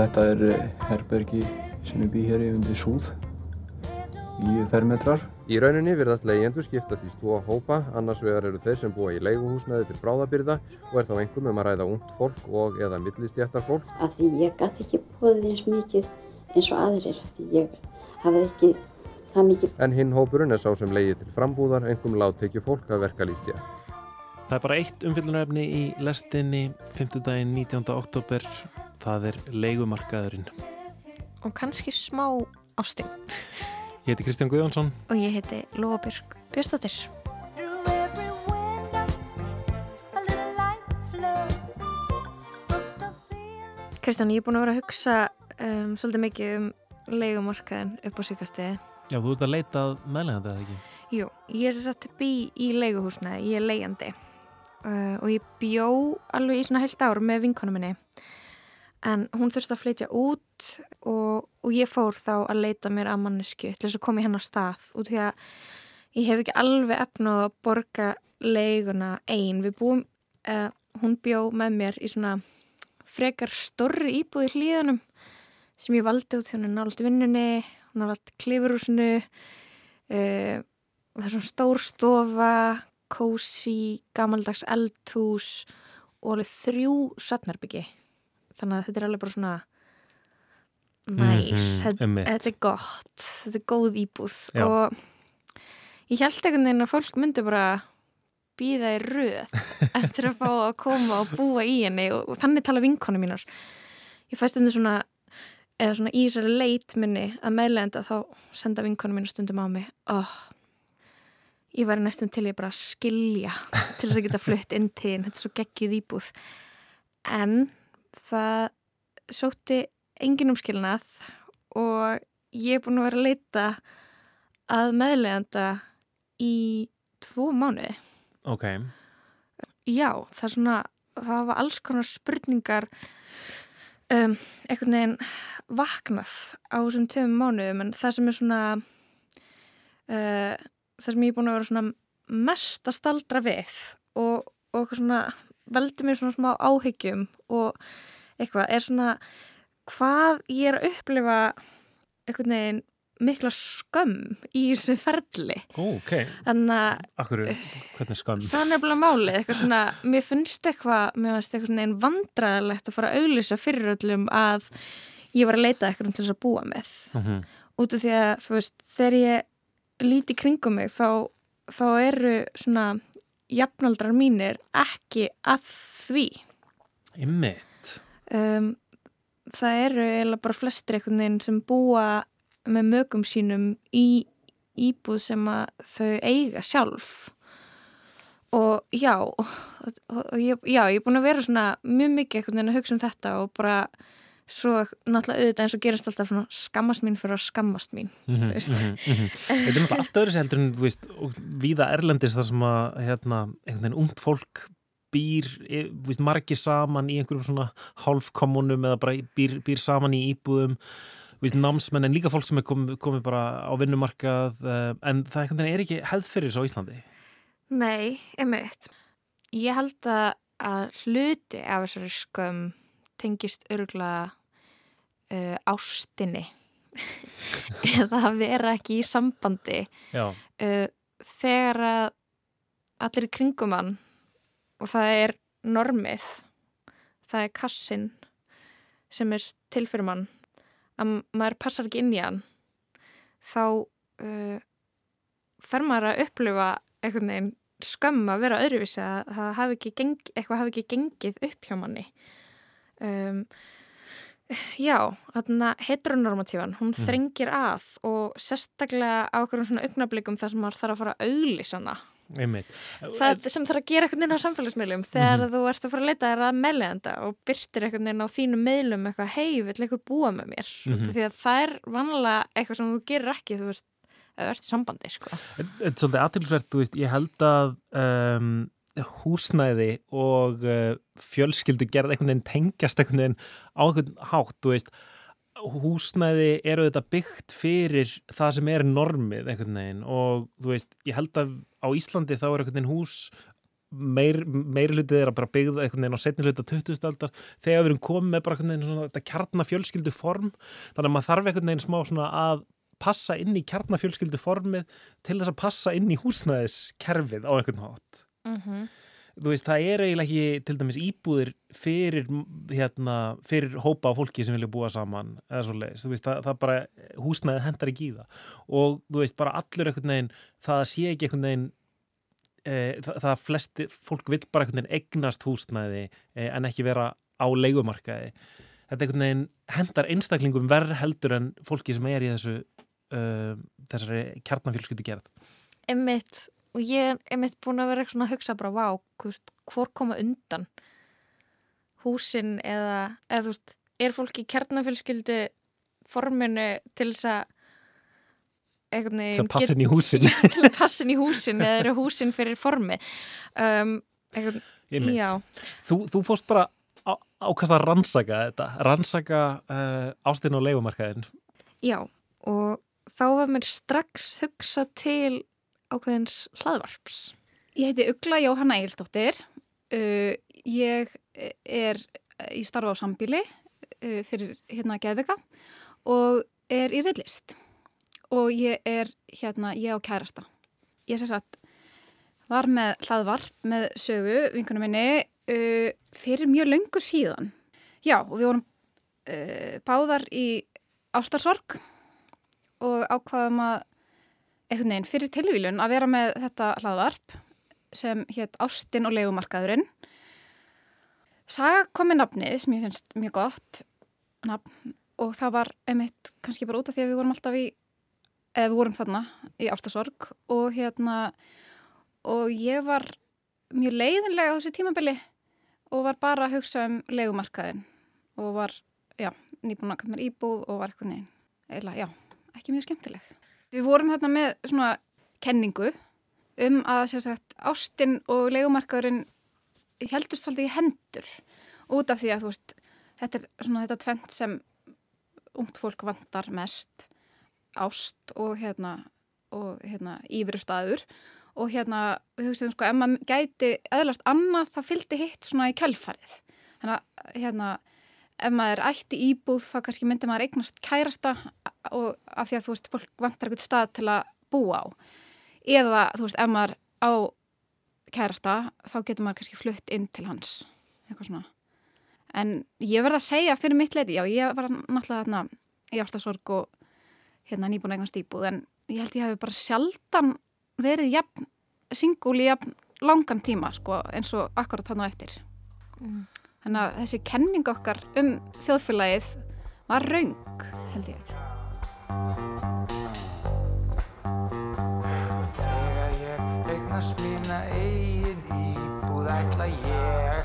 þetta er eh, herbergi sem ég bý hér í undir súð í fermetrar. Í rauninni virðast leyendur skiptast í tvo hópa, annars vegar eru þeir sem búa í leiguhúsnaði til bráðabyrða og er þá einhverjum um að ræða ungt fólk og eða millistjættar fólk. Af því ég gæti ekki bóðið eins mikið eins og aðrir, af því ég hafði ekki það mikið. En hinn hópurinn er sá sem leiði til frambúðar, einhverjum láttekju fólk að verka lístja. Það er bara eitt umfyllunarefni í lestinni 5. daginn 19. oktober, það er leigumarkaðurinn. Og kannski smá ásting. Ég heiti Kristján Guðjónsson. Og ég heiti Lóabjörg Björnstóttir. Kristján, ég er búin að vera að hugsa um, svolítið mikið um leigumarkaðin upp á síkastegi. Já, þú ert að leita meðlegandi eða ekki? Jú, ég er sett upp í, í leiguhúsna, ég er leiandi uh, og ég bjó alveg í svona heilt ár með vinkonu minni en hún þurfti að flytja út og, og ég fór þá að leita mér að mannesku til þess að koma í hennar stað út því að ég hef ekki alveg efnað að borga leiguna einn. Við búum, uh, hún bjó með mér í svona frekar stórri íbúði hlýðanum sem ég valdi út því hún er nált vinnunni, hún er nált klifurúsinu, uh, það er svona stór stofa, kósi, gamaldags eldhús og alveg þrjú söfnarbyggi þannig að þetta er alveg bara svona næs, Mhm, þetta, einmitt. þetta er gott. Þetta er góð íbúð. Já. og ég held einhvern veginn að fólk myndi bara býða í röð eftir að fá að koma og búa í henni. Og, og þannig tala vinkonu mínar. Ég fæst undir svona eða svona í þessari leit minni að meðlegenda þá senda vinkonu mínar stundum á mig oh, ég væri næstum til ég bara að skilja til þess að geta flutt inn til þetta er svo geggjuð íbúð. En það sótti engin umskilnað og ég er búin að vera að leita að meðleganda í tvo mánuði. Ok. Já, það er svona, það var alls konar spurningar um, einhvern veginn vaknað á þessum tveim mánuðum en það sem er svona uh, það sem ég er búin að vera svona mest að staldra við og, og svona veldi mér svona smá áhyggjum og eitthvað er svona hvað ég er að upplifa einhvern veginn mikla skömm í þessu ferli Ó, ok. þannig að skam? það er nefnilega málið eitthvað svona, mér finnst eitthvað mér finnst eitthvað svona einn vandræðilegt að fara að auglýsa fyrir öllum að ég var að leita eitthvað til þess að búa með Mhm. út af því að þú veist, þegar ég líti kringum mig þá, þá eru svona jafnaldrar mínir ekki að því Ymmit. um, það eru eiginlega bara flestir einhvern veginn sem búa með mögum sínum í íbúð sem að þau eiga sjálf og já og, og já, ég er búin að vera svona mjög mikið einhvern veginn að hugsa um þetta og bara svo náttúrulega auðvitað eins og gerist alltaf svona skammast mín fyrir að skammast mín þú veist mhm, mhm. Þetta er náttúrulega allt öðru sem heldur en, þú veist, og víða erlendis þar sem að, hérna, einhvern veginn ungt fólk býr, e, veist, margir saman í einhverjum svona hálfkommunum eða bara býr, býr saman í íbúðum þú veist, námsmenn en líka fólk sem er komið, komið bara á vinnumarkað uh, en það er ekki hefð fyrir þessu á Íslandi Nei, einmitt. Ég held að, hluti af þessari skömm tengist örgulega uh, ástinni. Eða að vera ekki í sambandi uh, þegar að allir í kringum hann og það er normið það er kassin sem er til fyrir mann að maður passar ekki inn í hann þá uh, fer maður að upplifa einhvern veginn skömm að vera öðruvísi að það hafi ekki eitthvað hafi ekki gengið upp hjá manni. Um, já, þarna heteronormatívan, hún þrengir að og sérstaklega á okkur svona augnablikum þar sem maður þarf að fara að auglýsa hana. Einmitt. Það sem þarf að gera einhvern veginn á samfélagsmiðlum þegar þú ert að fara að leita þér að meðlegenda og byrtir einhvern veginn á þínum meðlum eitthvað, hei, vill eitthvað búa með mér? Mm Mhm. því að það er vanlega eitthvað sem þú gerir ekki, þú veist ef þú ert í sambandi, sko. Þetta er svolítið aðtilsvert, þú veist, ég held að um, húsnæði og uh, fjölskyldu gerð einhvern veginn tengjast einhvern veginn á einhvern hátt, þú veist húsnæði eru þetta byggt fyrir það sem er normið einhvern veginn og þú veist, ég held að á Íslandi þá er einhvern veginn hús meir, meiri hlutið er að bara byggða einhvern veginn á setni hluta 20. aldar þegar við erum komið með bara einhvern veginn svona þetta kjarnafjölskyldu form þannig að maður þarf einhvern veginn smá svona að passa inn í kjarnafjölskyldu formið til þess að passa inn í húsnæðiskerfið á einhvern hátt mm þú veist, það er eiginlega ekki til dæmis íbúðir fyrir, hérna, fyrir hópa af fólki sem vilja búa saman eða svo leiðis, þú veist, það, það bara húsnæðið hendar ekki í það. Og þú veist, bara allur einhvern veginn, það sé ekki einhvern veginn e, það, það flesti, fólk vil bara einhvern veginn egnast húsnæði e, en ekki vera á leigumarkaði. Þetta einhvern veginn hendar einstaklingum verð heldur en fólki sem er í þessu uh, þessari kjarnafjölskyldu gerð Emmitt, og ég er einmitt búin að vera svona að hugsa bara, vá, hvort, koma undan? Húsin eða, eða þú veist, er fólk í kjarnafjölskyldu forminu til þess að einhvern til veginn að passa inn í húsin. Til að passa inn í húsin eða eru húsin fyrir formi. Um, einhvern, Einmitt. já, Þú, þú fórst bara á, ákast að rannsaka þetta, rannsaka uh, ástin og leikumarkaðin. já og þá var mér strax hugsa til ákveðins hlaðvarps Ég heiti Ugla Jóhanna Eilstóttir. Uh, ég er í starfa á sambíli uh, fyrir hérna geðvika og er í reyðlist. Og ég er hérna, ég á kærasta. Ég sem sagt var með hlaðvarp með sögu, vinkunum minni, uh, fyrir mjög löngu síðan. Já, og við vorum uh, báðar í ástarsorg og ákvaðum að einhvern veginn fyrir tilvílun að vera með þetta hlaðvarp sem hétt Ástin og legumarkaðurinn. Saga kom með nafnið sem ég finnst mjög gott nafn og það var einmitt kannski bara út af því að við vorum alltaf í, eða við vorum þarna í ástasorg og hérna og ég var mjög leiðinlega á þessu tímabili og var bara að hugsa um legumarkaðin og var, já, nýbúin að koma íbúð og var eitthvað neginn, eða já, ekki mjög skemmtileg. Við vorum þarna með svona kenningu um að sagt ástin og legumarkaðurinn heldust svolítið í hendur út af því að veist þetta er svona þetta tvent sem ungt fólk vantar mest ást og hérna og hérna íveru staður og hérna við hugsaðum sko ef maður gæti eðlast annað það fylgdi hitt svona í kjölfarið. Þannig að hérna ef maður ætti íbúð þá kannski myndi maður eignast kærasta og af því að þú veist fólk vantar eitthvað stað til að búa á. Eða þú veist ef maður á kærasta þá getur maður kannski flutt inn til hans eitthvað svona. En ég verð að segja fyrir mitt leiti já ég var náttúrulega þarna í ástasorg og hérna nýbúin eignast íbúð en ég held ég hafi bara sjaldan verið jafn singul í jafn langan tíma sko eins og akkurat þannig á eftir. Mm. þannig að þessi kenning okkar um þjóðfélagið var raung held ég Þegar ég eignast mína eigin íbúð ætla ég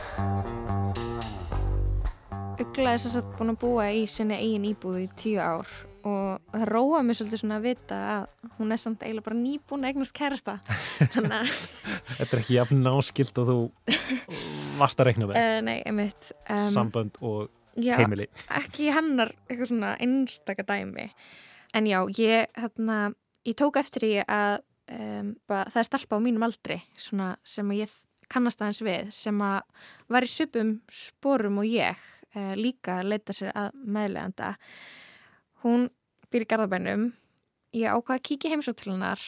Ugla er svo satt búin að búa í sinni eigin íbúðu í tíu ár og það róa mig svolítið svona að vita að hún er samt eiginlega bara nýbúin að eignast kærasta Þetta er ekki jafn náskilt og þú varst að reikna með. uh, nei, einmitt um, Sambönd og já, heimili. ekki hennar eitthvað svona einstaka dæmi en já, ég þarna, ég tók eftir í að um, bara, það er stelpa á mínum aldri svona, sem að ég kannast aðeins við sem að var í supum sporum og ég uh, líka að leita sér að meðleganda hún býr í Garðabænum ég ákvaði að kíkja heimsótt til hennar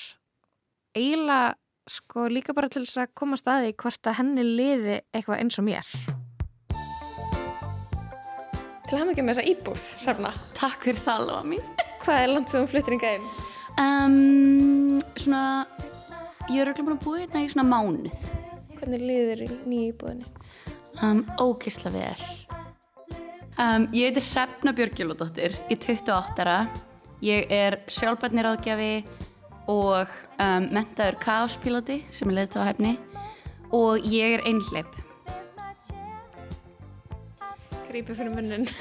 eiginlega sko líka bara til þess að koma staði hvort að henni liði eitthvað eins og mér Til að hafa ekki með þessa íbúð, Hrefna. Takk fyrir það, Lóa mín. Hvað er langt sem þú fluttir yngar inn? Um, svona, ég er örugglega búin að búa hérna í svona mánuð. Hvernig liður í nýju íbúðinni? Um, ógisla vel. Um, ég heitir Hrefna Björgjulódóttir, ég er 28 ára. Ég er sjálfbarniráðgjafi og mentaður kaospíloti sem er leiðt á hefni og ég er einhleip. Grípi fyrir munnin.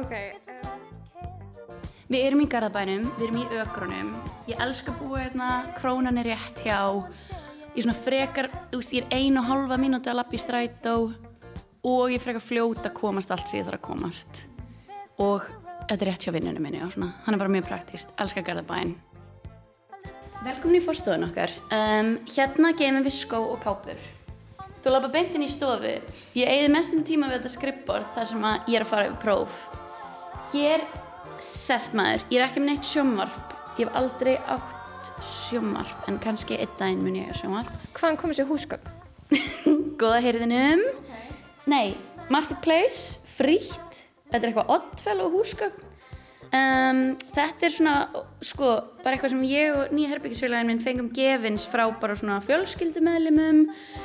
Ok. Við erum í Garðabænum, við erum í ökrunum. Ég elska að búa hérna, krónan er rétt hjá. Ég er svona frekar, þú veist, ég er ein og halva mínúti að lappa í strætó og ég er frekar fljóta að komast allt sem ég þarf að komast. Og þetta er rétt hjá vinnunum minni og svona, hann er bara mjög praktíst. Elska Garðabæn. Velkomin í fórstofun okkar. Um, hérna geymum við skó og kápur. Þú lafa beintin í stofu. Ég eigði mestum tíma við þetta skrippborð þar sem ég er að fara yfir próf. Hér sest maður. Ég er ekki með neitt sjónvarp. Ég hef aldrei átt sjónvarp en kannski einn daginn mun ég að sjónvarp. Hvaðan kom þessi húsgögn? Góða heyrðinum. Nei, Marketplace, frítt. Þetta er eitthvað oddfell og húsgögn. Um, þetta er svona, sko, bara eitthvað sem ég og nýja herbyggisfélagin minn fengum gefins frá bara svona fjölskyldumeðlimum.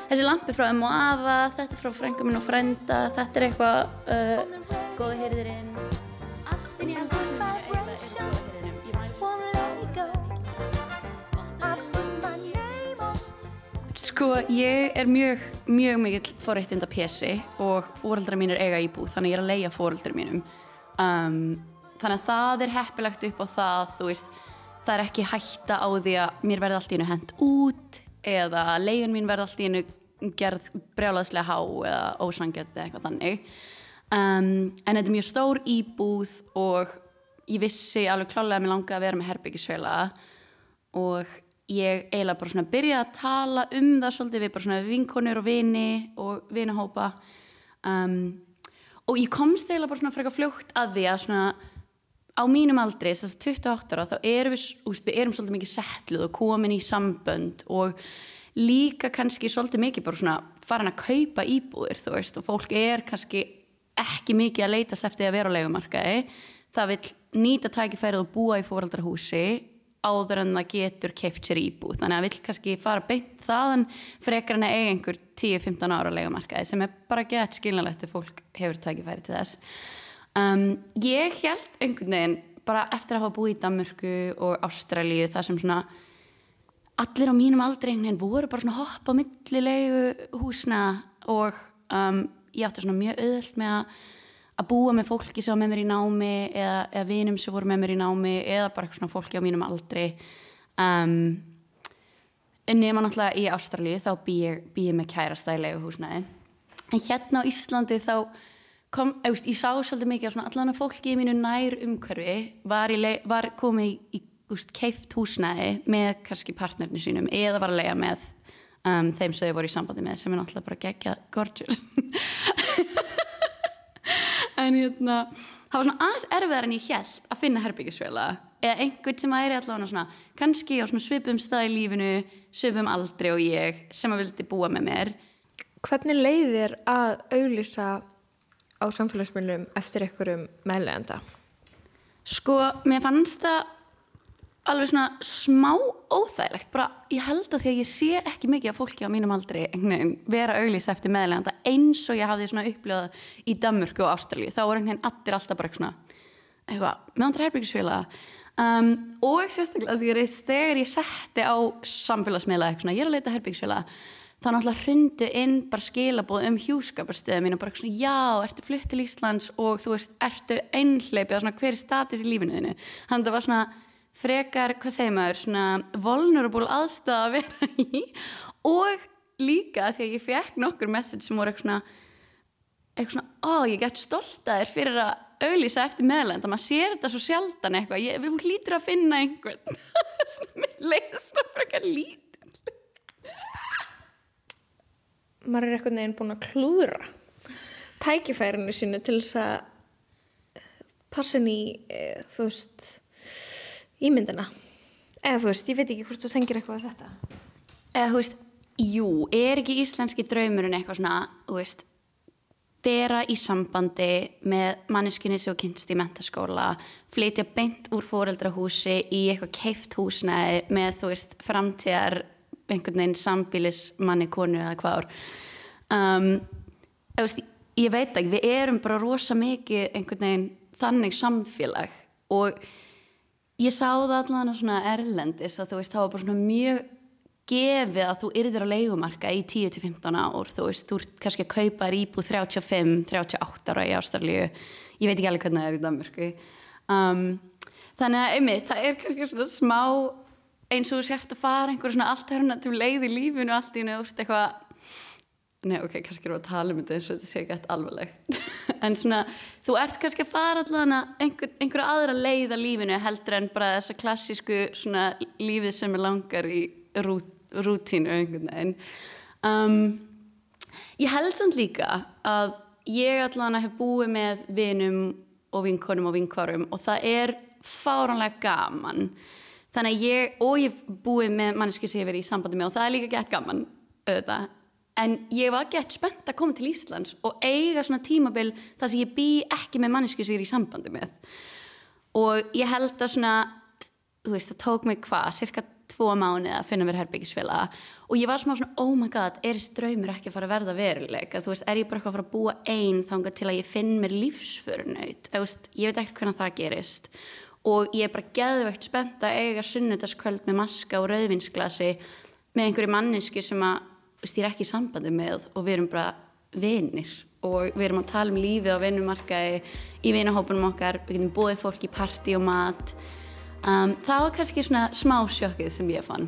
Þessi lampi frá M og Ava, þetta frá frengum minn og frenda, þetta er eitthvað, uh, góða heyrðirinn. Sko, ég er mjög, mjög mikill forréttinda pjessi og fóreldra mín er eiga íbúð, þannig ég er að leia fóreldra mínum. Um, þannig að það er heppilegt upp á það, þú veist, það er ekki hætta á því að mér verði allt í hennu hend út eða leigun mín verði allt í hennu gerð brjálaðslega há eða ósangjöld eða eitthvað þannig. Um, en þetta er mjög stór íbúð og ég vissi alveg klálega að mér langaði að vera með herbyggisfélaga og ég eiginlega bara svona byrjaði að tala um það svolítið við bara svona vinkonur og vini og vinahópa. Um, og ég komst eiginlega bara svona frekar fljótt að því að svona á mínum aldri, þess að 28 ára þá erum við, úst, við erum svolítið mikið settluð og komin í sambönd og líka kannski svolítið mikið bara svona farin að kaupa íbúðir þú veist og fólk er kannski ekki mikið að leitast eftir að vera á leigumarkaði. Það vil nýta tækifærið og búa í fóraldrahúsi áður en það getur keift sér íbúð. Þannig að vill kannski fara beint þaðan frekar en að eiga einhver 10-15 ára leikumarkaði sem er bara gett skilnalegt ef fólk hefur tækifæri til þess. Um, ég held einhvern veginn bara eftir að hafa búið í Danmörku og Ástralíu þar sem svona allir á mínum aldrei einhvern veginn voru bara svona hoppa millilegu húsna og um, ég átti svona mjög auðvöld með að að búa með fólki sem var með mér í námi eða, eða vinum sem voru með mér í námi eða bara eitthvað svona fólki á mínum aldri. Um, nema náttúrulega í Ástralíu þá bý ég, bý ég með kærasta í leiguhúsnaði en hérna á Íslandi þá kom, eða, ég sá svolítið mikið að allan að fólki í mínu nær umhverfi var, var komið í, í keift húsnaði með kannski partnerinu sínum eða var að lega með um, þeim sem þau voru í sambandi með sem er náttúrulega bara geggjað gorgeous. En hérna það var svona aðeins erfiðar en ég held að finna herbyggisvela eða einhvern sem væri allavega svona kannski á svona svipum stað í lífinu svipum aldrei og ég sem að vildi búa með mér. Hvernig leiðir að auglýsa á samfélagsmiðlum eftir einhverjum meðleganda? Sko, mér fannst það alveg svona smá óþægilegt. Bara ég held að því að ég sé ekki mikið af fólki á mínum aldri vera auglýsa eftir meðleganda eins og ég hafði svona upplöðað í Danmörku og Ástralíu. Þá voru einhvern veginn allir alltaf bara svona eitthvað, meðan það herbyggisfélaga um, og sérstaklega því að þegar ég setti á samfélagsmiðla eitthvað, ég er að leita herbyggisfélaga þá náttúrulega hrundu inn bara skilabóð um hjúskaparstöðu mín og bara svona já, ertu flutt til Íslands og þú veist, ertu einhleipið og svona hver er status í lífinu þinu þannig að það var svona frekar, hvað segir maður, svona vulnerable aðstæða að vera í. Og líka því að ég fekk nokkur message sem voru eitthvað svona eitthvað svona, ó, ég gett stolt að þér fyrir að auðlýsa eftir meðlend að maður sér þetta svo sjaldan eitthvað. Ég, við hlýtur að finna einhvern sem er leið svona frekar lít maður er eitthvað neginn búin að klúðra tækifærinu sínu til þess að passa inn í e, þú veist ímyndina. Eða þú veist, ég veit ekki hvort þú tengir eitthvað af þetta. Eða þú veist, jú, er ekki íslenski draumurinn eitthvað svona, þú veist vera í sambandi með manneskinni sem kynst í mentaskóla flytja beint úr fóreldrahúsi í eitthvað keift húsnæði með þú veist, framtíðar einhvern veginn sambílis manni konu eða hvað um, veist, ég veit ekki, við erum bara rosa mikið einhvern veginn þannig samfélag og ég sá það allavega svona erlendis að þú veist, það var bara svona mjög gefið að þú yrðir á leikumarka í 10-15 ár, þú veist, þú ert kannski að kaupa íbúð 35-38 ára í Ástralíu, ég veit ekki alveg hvernig það er í Danmörku. Um, þannig að einmitt, það er kannski svona smá eins og þú sért að fara einhver svona allt hörna til leið í lífinu allt í nöður eitthvað nei ok, kannski við að tala um þetta eins og þetta sé ekki eftir alvarlegt. En svona, þú ert kannski að fara allan að einhver, einhverja aðra leið að lífinu heldur en bara þessa klassísku svona lífið sem er langar í rút, rútínu einhvern veginn. Um, ég held samt líka að ég allan að hef búið með vinum og vinkonum og vinkvarum og það er fáránlega gaman. Þannig að ég, og ég hef búið með manneski sem ég hef verið í sambandi með og það er líka gett gaman auðvitað en ég var gett spennt að koma til Íslands og eiga svona tímabil þar sem ég bý ekki með manneski sem ég er í sambandi með. Og ég held að svona þú veist, það tók mig hvað, cirka tvo mánu að finna mér herbyggisfélaga og ég var smá svona, oh my god, er þessi draumur ekki að fara að verða veruleik að þú veist, er ég bara eitthvað að fara að búa einn þánga til að ég finn mér lífsförunaut? Ég veit ekkert hvernig það gerist. Og ég er bara geðveikt spennt að eiga sunnudagskvöld með maska og rauðvinsglasi með einhverju mannesku sem að er ekki í sambandi með og við erum bara vinir og við erum að tala um lífi á vinnumarkaði í vinahópunum okkar, við getum búið fólk í parti og mat. Um, það var kannski svona smá sjokkið sem ég fann.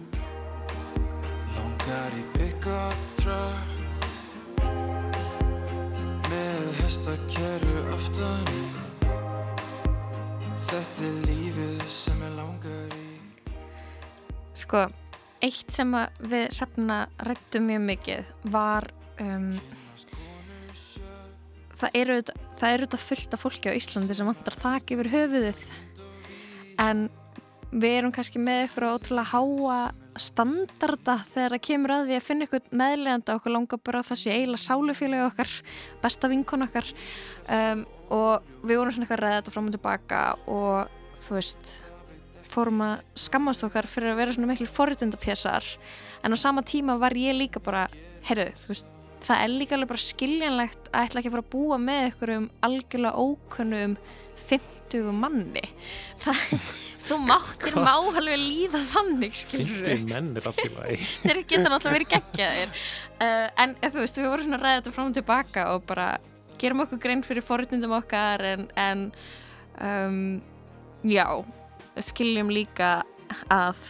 Langar í pick-up truck Með hestakerru aftan í. Þetta er lífið sem ég langar í. Sko, eitt sem að við hrefna rættum mjög mikið var um, það eru það eru þetta fullt af fólki á Íslandi sem vantar þak yfir höfuðið. En við erum kannski með ykkur ótrúlega háa standarda þegar það kemur að því að finna ykkur meðleganda okkur langar bara að það sé eiginlega sálufélagi okkar besta vinkon okkar. Um, og við vorum svona eitthvað ræðið þetta fram og tilbaka og þú veist fórum að skammast okkar fyrir að vera svona miklu forritundapjessar en á sama tíma var ég líka bara heyrðu, þú veist, það er líka alveg bara skiljanlegt að ætla ekki að fara að búa með ykkur um algjörlega ókunnum 50 manni. Það, þú máttir má alveg líða þannig skilur Fylgdi menn er allt í lagi. Þeir geta náttúrulega verið geggjaðir. Uh, en eh, þú veist, við vorum svona að ræða þetta fram og tilbaka og bara gerum okkur grein fyrir forritundum okkar en, en um, já skiljum líka að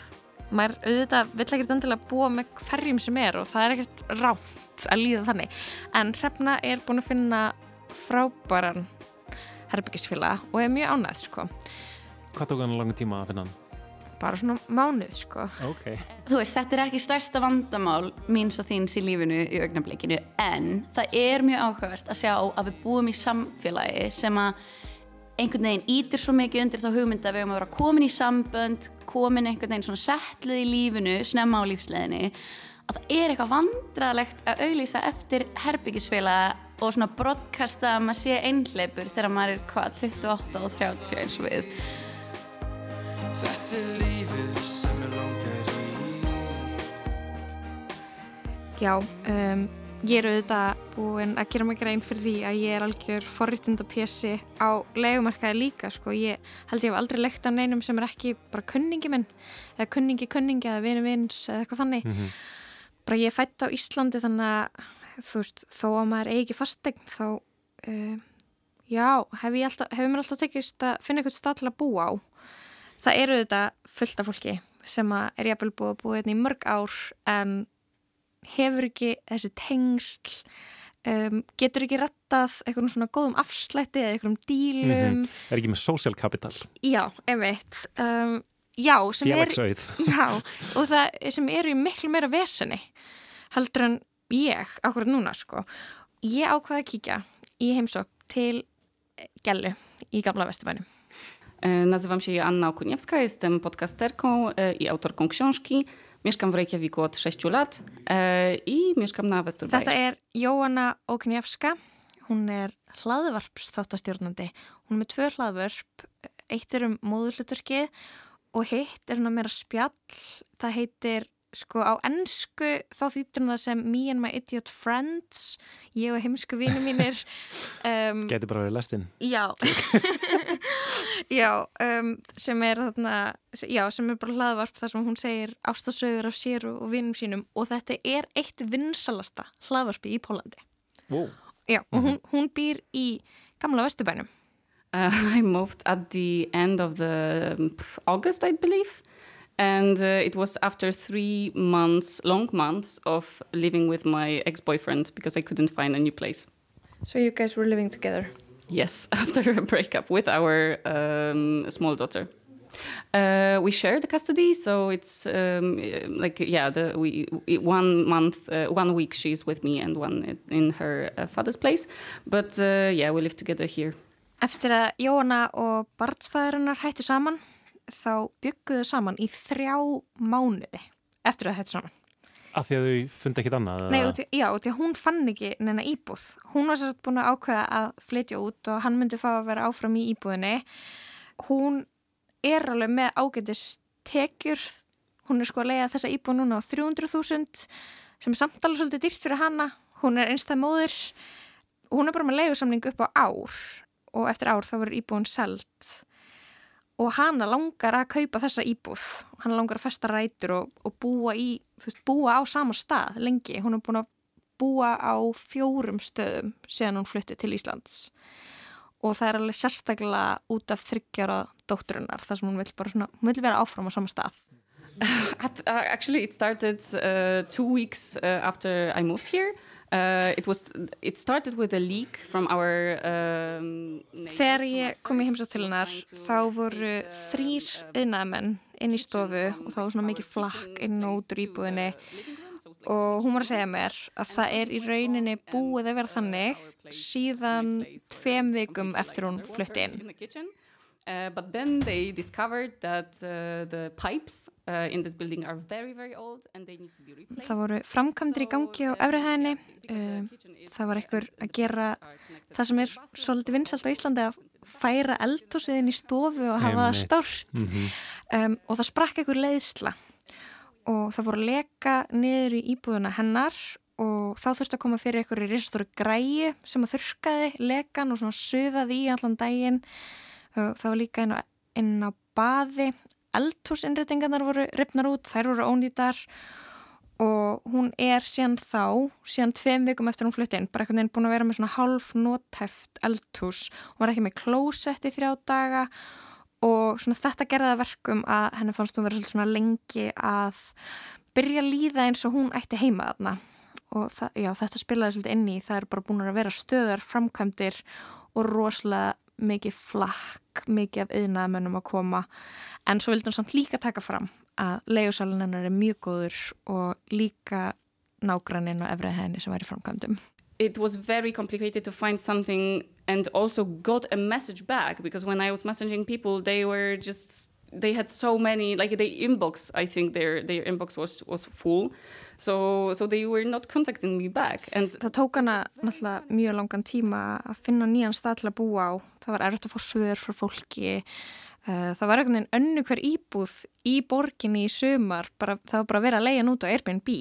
maður auðvitað vill ekkert endilega búa með hverjum sem er og það er ekkert rámt að líða þannig. En Hrefna er búin að finna frábæran herbyggisfélag og er mjög ánægð sko. Hvað tók hann langan tíma að finna hann? bara svona mánuð sko. Ok. Þú veist, þetta er ekki stærsta vandamál míns og þíns í lífinu í augnablikinu en það er mjög áhugavert að sjá að við búum í samfélagi sem að einhvern veginn ítir svo mikið undir þá hugmynd að við höfum að vera komin í sambönd komin einhvern veginn svona settluð í lífinu snemma á lífsleginni að það er eitthvað vandralegt að auglýsa eftir herbyggisfélaga og svona broadcasta að maður sé einhleipur þegar maður er hvað 28 og 30 eins og við. Þetta er lífið sem ég langar í. Já, um, ég er auðvitað búin að gera mig grein fyrir því að ég er algjör forritundapjessi á legumarkaði líka, sko. Ég held ég hef aldrei lekt af neinum sem er ekki bara kunningi minn, eða kunningi kunningi eða vinu vins eða eitthvað þannig. Mhm. Bara ég er fætt á Íslandi þannig að, þú veist, þó að maður eigi ekki fastegn, þá, uh, já, hef ég alltaf, hefur mér alltaf tekist að finna eitthvað stað til að búa á. Það eru auðvitað fullt af fólki sem að er jafnvel búið að búa hérna í mörg ár en hefur ekki þessi tengsl um, getur ekki rettað eitthvað svona góðum afslætti eða eitthvað dílum. Mhm. Er ekki með social capital? Já, einmitt. Um, já, sem er já, og það sem eru í miklu meira veseni heldur en ég akkurat núna sko. Ég ákvaði að kíkja í heimsók til Gellu í gamla Vesturbænum E, Nazywam się Joanna Okuniewska, jestem podcasterką e, i autorką książki. Mieszkam w Reykjaviku od 6 lat e, i mieszkam na Vesturbæi. Þetta er Jóanna Óknjafska, hún er hlaðvarps þáttastjórnandi. Hún er með tvö hlaðvörp, eitt er um móðurhluturkið og hitt er svona meira spjall. Það heitir, sko á ennsku þá þýttur hún það sem Me and my idiot friends, ég og heimsku vini mínir. Um, Gæti bara verið lestinn Já Já, um, sem er þarna já, sem er bara hlaðvarp þar sem hún segir ástasögur af sér og, og vinnum sínum og þetta er eitt vinsalasta hlaðvarpi í Pólandi wow. Já, og hún, hún býr í gamla vesturbænum Uh, I moved at the end of the um, August, I believe. And uh, it was after three months, long months of living with my ex-boyfriend because I couldn't find a new place. So you guys were living together? Yes, after a breakup with our um, small daughter. Uh, we share the custody, so it's um, like yeah, the, we one month, uh, one week she's with me and one in her uh, father's place. But uh, yeah, we live together here. Eftir að Jóna og barnsfæðurinnar hættu saman, þá bygguðu saman í þrjá mánuði eftir að hættu saman. Af því að þau fundi ekkit annað? Nei, út í, já, út í að hún fann ekki neina íbúð. Hún var sérst búin að ákveða að flytja út og hann myndi fá að vera áfram í íbúðinni. Hún er alveg með ágætist tekjur. Hún er sko að leiða þessa íbúð núna á 300.000 sem er samtalið svolítið dýrt fyrir hana. Hún er einstað móður. Hún er bara með leiðusamning upp á ár og eftir ár þá verður íbúðin selt og hana langar að kaupa þessa íbúð. Hana langar að festa rætur og, og búa í, þú veist, búa á sama stað lengi, hún er búin að búa á fjórum stöðum síðan hún flutti til Íslands. Og það er alveg sérstaklega út af þryggjara dótturinnar þar sem hún vil bara svona, hún vil vera áfram á sama stað. Actually it started uh, two weeks uh, after I moved here Uh, it, was, it started with a leak from our um, Þegar ég kom í heimsótt til hennar þá voru þrýr yðnaðmenn inn í stofu og þá var svona mikið flakk inn og út úr íbúðinni og hún var að segja mér að það er í rauninni búið að vera þannig síðan tveim vikum eftir hún flutti inn Uh, but then they discovered that uh, the pipes uh, in this building are very, very old and they need to be replaced. Það voru framkvæmdir í gangi á efrihæðinni. Það var einhver að gera það sem er svolítið vinsalt á Íslandi að færa eldhúsið inn í stofu og hafa það stórt. Mm -hmm. um, og það sprakk einhver leiðsla og það voru að leka niður í íbúðuna hennar og þá þurfti að koma fyrir einhverju risastóru græi sem að þurkaði lekan og svona söðaði í allan daginn það var líka inn á, inn á baði. Eldhúsinnréttingarnar voru ripnar út, þær voru ónýtar. Og hún er síðan þá, síðan tveim vikum eftir hún flutti inn, bara einhvern veginn búin að vera með svona half nóthæft eldhús. Hún var ekki með klósett í þrjá daga. Og svona þetta gerða verkum að henni fannst hún vera svona lengi að byrja að líða eins og hún ætti heima þarna. Og það, já, þetta spilaði svolítið inn í, það er bara búin að vera stöðar framkvæmdir og rosalega mikið flakk, mikið af yðnaðamönnum að koma en svo hann samt líka taka fram að leiðusalinn hennar er mjög góður og líka nágranninn og efrið henni sem var í framkvæmdum. It was very complicated to find something and also got a message back because when I was messaging people they were just they had so many like the inbox I think their their inbox was was full. So so they were not contacting me back. And Það tók hana náttúrulega mjög langan tíma að finna nýjan stað til að búa á. Það var erfitt að fá svör frá fólki. Uh, það var einhvern veginn önnu hver íbúð í borginni í sömar bara, það var bara að vera að leiða nút á Airbnb.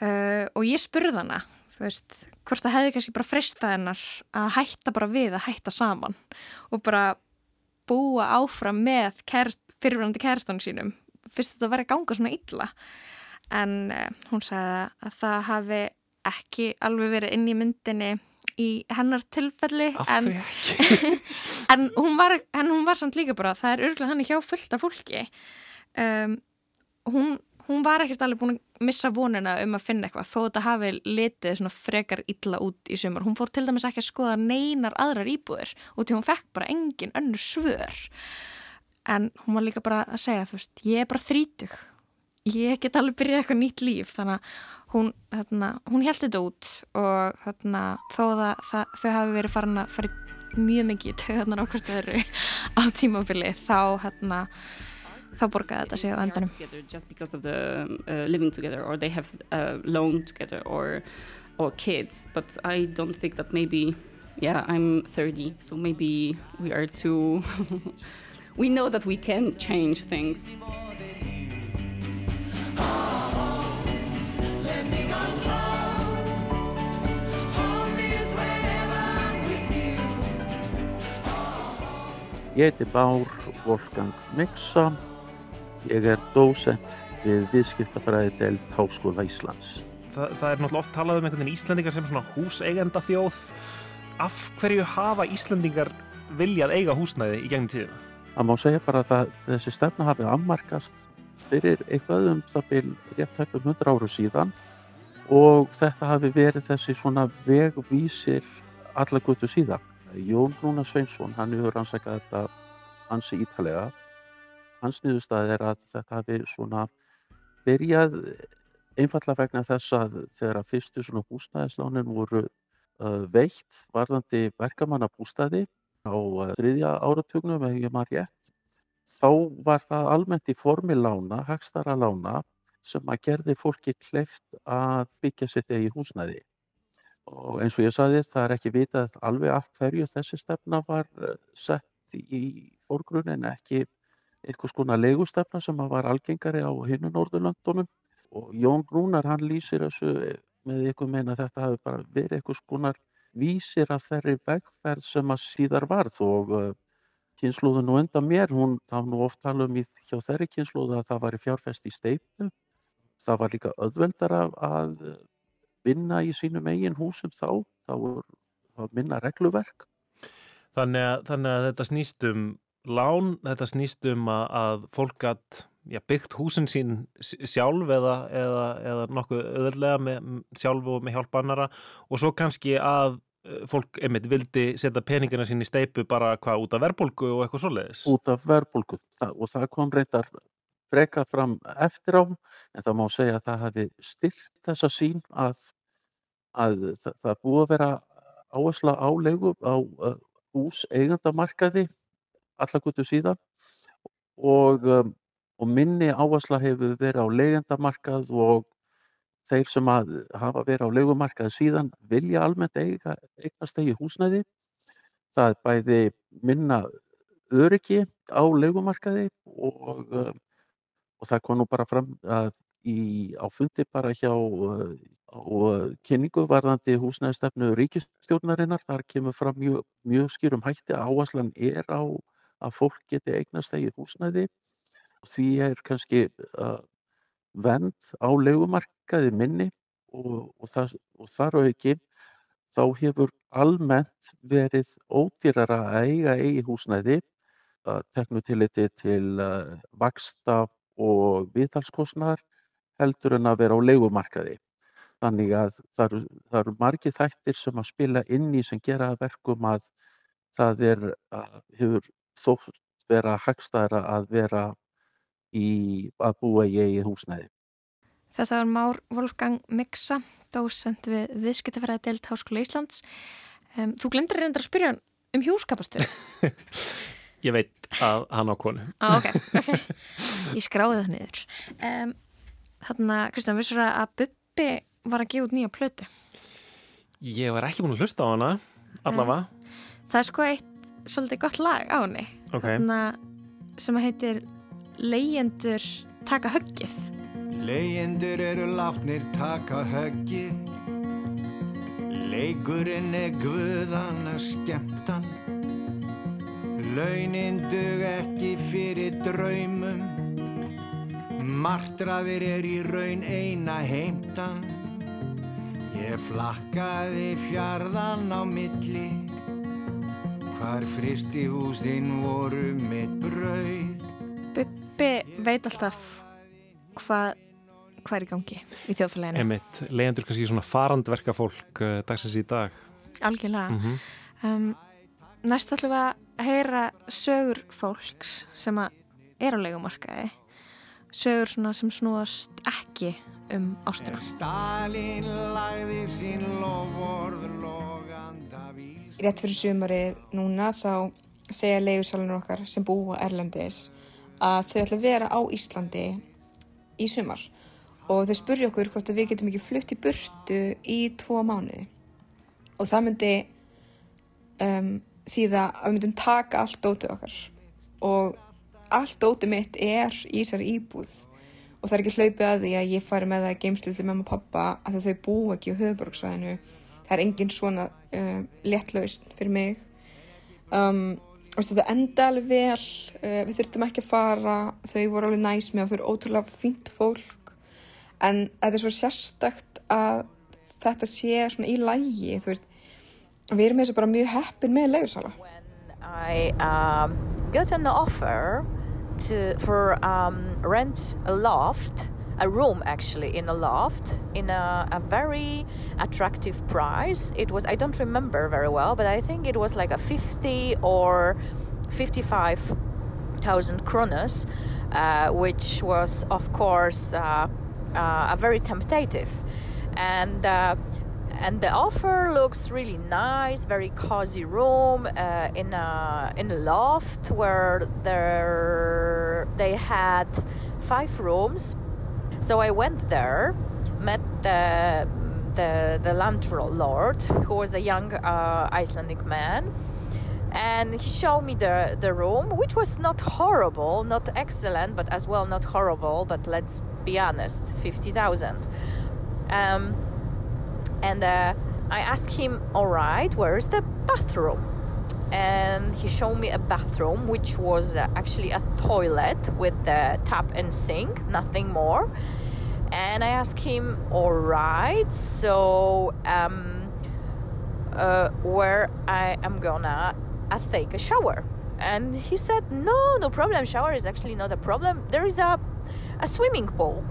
Uh, og ég spurði hana þú veist, hvort það hefði kannski bara fristað hennar að hætta bara við að hætta saman. Og bara búa áfram með kærst, fyrirvænandi kærstónu sínum. Fyrst þetta var að ganga svona illa. En uh, hún sagði að það hafi ekki alveg verið inn í myndinni í hennar tilfelli en, en hún var en hún var samt líka bara, það er örgulega hann hjá fullt af fólki. Um, hún hún var ekkert alveg búin að missa vonina um að finna eitthvað þó þetta hafi litið svona frekar illa út í sumar. Hún fór til dæmis ekki að skoða neinar aðrar íbúður og til hún fekk bara engin önnur svör. En hún var líka bara að segja, þú veist, ég er bara þrítug. Ég get alveg byrjað eitthvað nýtt líf þannig að hún, þarna, hún held þetta út og þarna, þó það, það, þau hafi verið farin að fara mjög mikið í töðunar ákvæmstu á tímafili þá hérna þá borgaði þetta sig á endanum. just because of the uh, living together or they have a loan together or or kids. But I don't think that maybe yeah I'm 30 so maybe we are too we know that we can change things. Ég heiti Bár Wolfgang Miksa Ég er dósent við viðskiptafræði deilt Háskóla Íslands. Þa, það er náttúrulega oft talað um einhvern veginn Íslandingar sem svona húseigenda þjóð. Af hverju hafa Íslandingar viljað eiga húsnæði í gegnum tíðina? Það má segja bara að þessi stefna hafi afmarkast fyrir eitthvað um það byl rétt hæppum 100 áru síðan og þetta hafi verið þessi svona vegvísir alla guttu síðan. Jón Rúnar Sveinsson, hann hefur rannsakað þetta hansi ítalega. Hans niðurstað er að þetta hafi svona byrjað einfalla vegna þess að þegar að fyrstu svona húsnæðislánin voru uh, veitt varðandi verkamannabústaði á uh, þriðja áratugnum, ef ég maður rétt, þá var það almennt í formi lána, hagstara lána, sem að gerði fólki kleift að byggja sitt eigi húsnæði. Og eins og ég saði, það er ekki vitað alveg af hverju þessi stefna var sett í fórgrunn en ekki einhvers konar legustefna sem var algengari á hinu Norðurlandunum. Og Jón Rúnar hann lýsir þessu með einhver meina að þetta hafi bara verið einhvers konar vísir af þeirri vegferð sem að síðar varð og uh, kynnslóðu nú enda mér, hún þá nú oft tala um í, hjá þeirri kynnslóðu að það var í fjárfest í steipu. Það var líka öðveldara að vinna í sínum eigin húsum þá, þá var minna regluverk. Þannig að, þannig að þetta snýst um lán, þetta snýst um að, að fólk gætt já, byggt húsin sín sjálf eða, eða, eða nokkuð öðurlega með, sjálf og með hjálp annara og svo kannski að eh, fólk einmitt vildi setja peningina sín í steipu bara hvað út af verbulgu og eitthvað svoleiðis. Út af verbulgu og það kom reyndar freka fram eftir á en það má segja að það hafi styrt þessa sín að, að það, það búið að vera áhersla á leigu á uh, hús eigandamarkaði allakutu síðan og, um, og minni áhersla hefur verið á leigandamarkað og þeir sem hafa verið á leigumarkaði síðan vilja almennt eiga, eignast eigi húsnæði. Það er bæði minna öryggi á leigumarkaði og, um, og það kom nú bara fram í, á fundi bara hjá uh, kynningu varðandi húsnæðistefnu ríkistjórnarinnar. Þar kemur fram mjög, mjög skýrum hætti að áherslan er á að fólk geti eignast eigið húsnæði. Því er kannski uh, vend á legumarkaði minni og, og, það, og þar á ekki þá hefur almennt verið ódýrara að eiga eigið húsnæði að teknu tilliti til uh, vaksta og viðhalskostnaðar heldur en að vera á leigumarkaði. Þannig að það eru, það eru margir þættir sem að spila inn í sem gera verkum að það er, að hefur þótt vera hagstæðara að vera í, að búa í eigið húsnæði. Þetta var Már Wolfgang Mixa, dósend við viðskiptafæraði deilt Háskóla Íslands. Um, þú glemdur reyndar að spyrja um hjúskapastur. Ég veit að hann á konu. ah, ok, ok. Ég skráði það niður. Um, Þannig að, Kristján, vissur að Bubbi var að gefa út nýja plötu? Ég var ekki búin að hlusta á hana, allavega. Það er sko eitt svolítið gott lag á henni. Ok. Þannig að sem að heitir Leyendur taka höggið. Leyendur eru látnir taka höggið Leikurinn er guðana skemmtan Launin dug ekki fyrir draumum Martraðir er í raun eina heimtan Ég flakkaði fjarðan á milli Hvar fristi húsin voru mitt brauð Bubbi veit alltaf hvað hva er í gangi í þjóðfélaginu. Emitt, leyendur kannski svona farandverka fólk uh, dagsins í dag. Algjörlega. Mm -hmm. um, næst ætlum við að heyra sögur fólks sem að er á leikumarkaði. Sögur svona sem snúast ekki um ástina. Stalin lagði sín loganda vís Rétt fyrir sumarið núna þá segja leigusalunum okkar sem búa Erlendis að þau ætla að vera á Íslandi í sumar. Og þau spurja okkur hvort að við getum ekki flutt í burtu í tvo mánuði. Og það myndi um, þýða að við myndum taka allt dótið okkar. Og allt dótið mitt er í þessari íbúð. Og það er ekki hlaupið að því að ég fari með það í geimslu til mamma og pappa að þau búa ekki á höfuborgsvæðinu það er engin svona uh, léttlaust fyrir mig. Um, og þetta enda alveg vel uh, við þurftum ekki að fara þau voru alveg næs með og þau eru ótrúlega fínt fólk. En þetta er svo sérstakt að þetta sé svona í lægi þú veist, við erum eins og bara mjög heppin með leigursala I um, got an offer to for um, rent a loft, a room actually in a loft in a, a very attractive price. It was I don't remember very well, but I think it was like a fifty or fifty-five thousand kronas, uh, which was of course uh, uh, a very temptative, and uh, and the offer looks really nice, very cozy room uh, in a in a loft where there they had five rooms. So I went there, met the the the landlord who was a young uh, Icelandic man and he showed me the the room which was not horrible not excellent but as well not horrible but let's be honest 50000 um, and uh, i asked him all right where's the bathroom and he showed me a bathroom which was uh, actually a toilet with the tap and sink nothing more and i asked him all right so um, uh, where i am gonna I take a shower. And he said, No, no problem. Shower is actually not a problem. There is a, a swimming pool,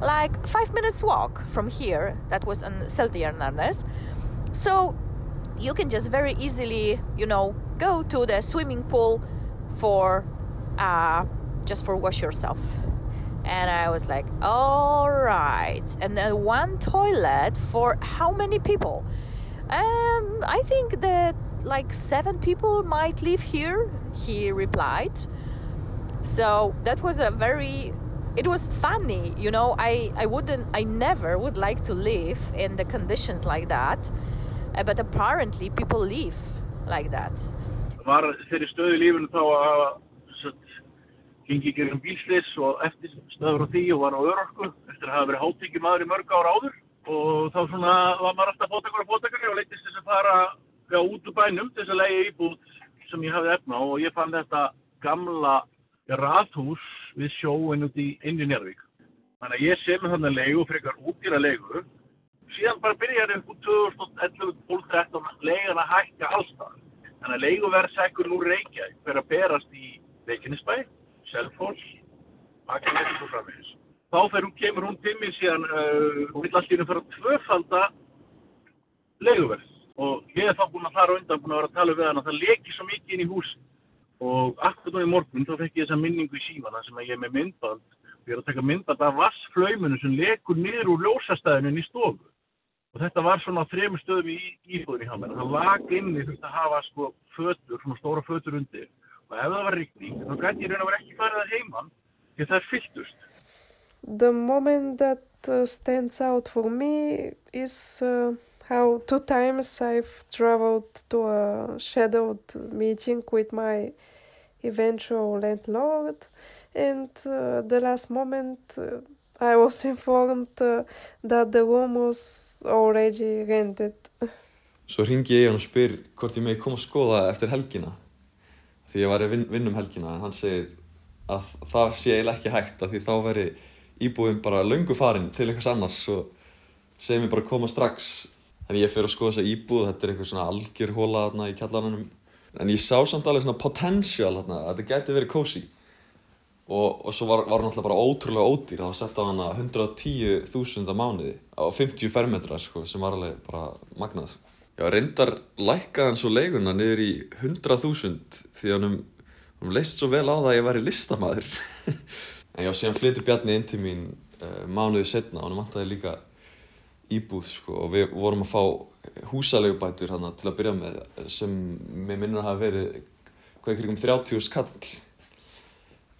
like five minutes walk from here. That was on Seltjarnarnes. So you can just very easily, you know, go to the swimming pool for uh, just for wash yourself. And I was like, all right. And then one toilet for how many people? Um, I think that like seven people might live here, he replied. So that was a very it was funny, you know. I, I wouldn't I never would like to live in the conditions like that. Uh, but apparently people live like that. Var þeirri stöðu í lífunu þá að hafa gengi ekki um bílslis og eftir stöður á því og var á örorku eftir að hafa verið hátíki maður í mörg ára áður og þá svona var maður alltaf fótakar og fótakar og leittist þess að fara já, út úr bænum þess að leiði íbúð sem ég hafði efna og ég fann þetta gamla rathús við sjóin út í Indi Njárvík. Þannig að ég sé með þannig leigu, frekar útýra leigu. Síðan bara byrjaði upp úr 2011-2013 leigan að hækka allstað. Þannig að leiguverðsækur nú Reykjavík fyrir að berast í Reykjanesbæ, Selfors, Akranessi og framvegis. Þá hún, kemur hún til mig síðan uh, og vill húnum fyrir að tvöfalda leiguverð. Og ég er þá búin að fara undan búin að vera að tala við hann að það leki svo mikið inn í hús og akkur nú í morgun þá fekk ég þessa minningu í síma þar sem ég er með myndband. Og ég er að taka myndband af vassflaumunum sem lekur niður úr ljósastæðinu inn í stofu og þetta var svona þrejum stöðum í íbúðin í hamar það lag inni þurfti að hafa sko fötur, svona stóra fötur undir. Og ef það var rikning þá gæti ég ekki farið að því það er fylltust. The moment that uh, stands out for me is uh, how two times I've traveled to a scheduled meeting with my eventual landlord, and uh, the last moment uh, I was informed uh, that the room was already rented. Svo ringi ég hann og spyr hvort ég megi koma að skoða eftir helgina því ég var í vinn, vinn um helgina en hann segir að það sé eiginlega ekki hægt að því þá veri íbúin bara löngu farin til einhvers annars og segir mér bara að koma strax Þannig ég fyrir að skoða þessa íbúð, þetta er eitthvað svona algjör hóla þarna í kjallarannum. En ég sá samt alveg svona potential þarna, að þetta geti verið cozy. Og, og svo var, var hann alltaf bara ótrúlega ódýr, var sett á hana 110.000 á mánuði á 50 fermetra sko, sem var alveg bara magnað. Já, reyndar lækkaði hann svo leiguna niður í 100.000 því að hann um leist svo vel á það að ég væri listamæður. en já, síðan flytti Bjarni inn til mín uh, mánuði setna og hann vantaði líka íbúð sko og við vorum að fá húsalegubætur hana til að byrja með sem með minnur að hafa verið hvað ykkur um 30 skall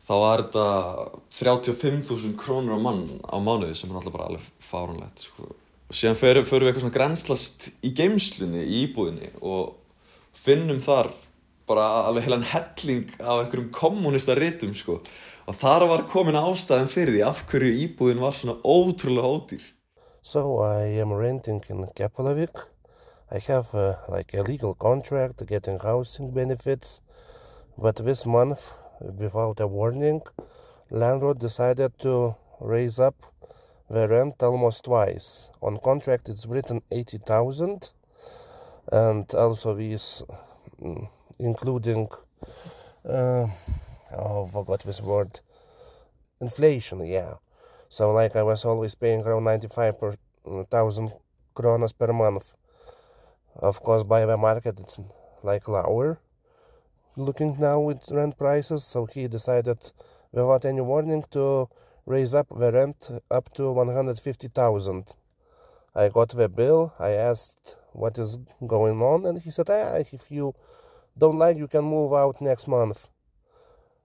þá var þetta 35.000 krónur á mann á mánuði sem er alltaf bara alveg fáranlegt sko. Og síðan förum við eitthvað svona grænslast í geimslunni í íbúðinni og finnum þar bara alveg heilan helling af einhverjum kommunista rítum sko. Og þar var komin ástæðin fyrir því af hverju íbúðin var svona ótrúlega ódýr. So I am renting in Keflavik. I have uh, like a legal contract getting housing benefits, but this month, without a warning, landlord decided to raise up the rent almost twice. On contract it's written 80,000 and also these mm, including uh, oh, forgot this word, inflation, yeah. So like I was always paying around 95,000 kronas per month. Of course, by the market, it's like lower. Looking now with rent prices, so he decided without any warning to raise up the rent up to 150,000. I got the bill, I asked what is going on, and he said, ah, if you don't like, you can move out next month.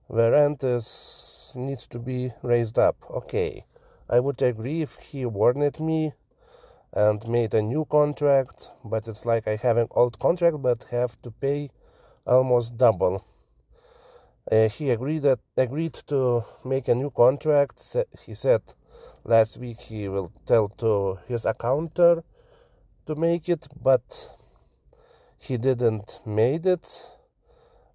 The rent is needs to be raised up. Okay, I would agree if he warned me and made a new contract, but it's like I have an old contract but have to pay almost double. Uh, he agreed that agreed to make a new contract. He said last week he will tell to his accountant to make it, but he didn't made it.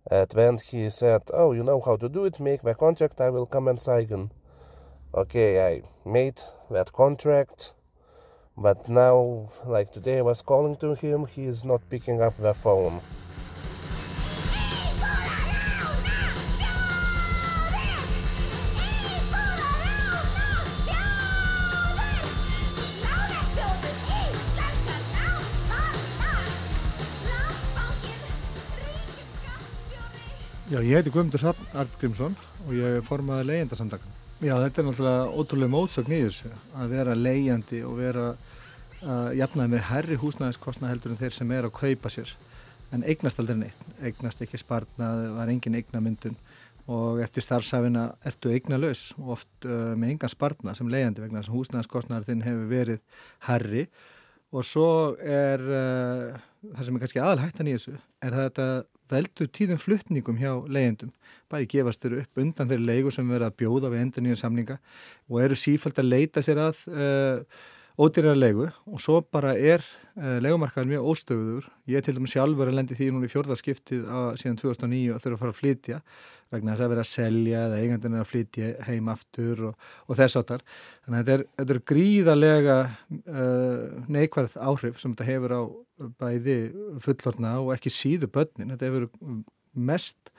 At the end he said, "Oh, you know how to do it. Make the contract. I will come and sign." Okay, I made that contract, but now, like today, I was calling to him. He is not picking up the phone. Já, ég heiti Guðmundur Hrafn Artgrímsson og ég er formaði leyendasamdagan. Já, þetta er náttúrulega ótrúlega mótsögn í þessu að vera leyjandi og vera uh, jafnaði með herri húsnæðiskostna heldur en þeir sem er að kaupa sér en eignast aldrei neitt, eignast ekki sparnað, var engin eignamyndun og eftir starfsafina ertu eignalaus og oft uh, með engan sparnað sem leyjandi vegna þess að húsnæðiskostnaður þinn hefur verið herri og svo er uh, það sem er kannski aðalhættan í þessu er þetta veldur tíðum fluttningum hjá leyendum. Bæði gefast þeirra upp undan þeirra leigur sem verða að bjóða við endur nýja samlinga og eru sífælt að leita sér að uh, ódýrar leigu og svo bara er uh, leigumarkaður mjög óstöfuður. Ég til dæmis sjálfur að lendi því núna í fjörðarskiptið síðan 2009 að þurfa að fara að flytja vegna þess að vera að selja eða eigandin er að flytja heim aftur og, og þess áttar. Þannig að þetta er, þetta er gríðarlega uh, neikvæð áhrif sem þetta hefur á bæði fullorna og ekki síðu börnin. Þetta hefur mest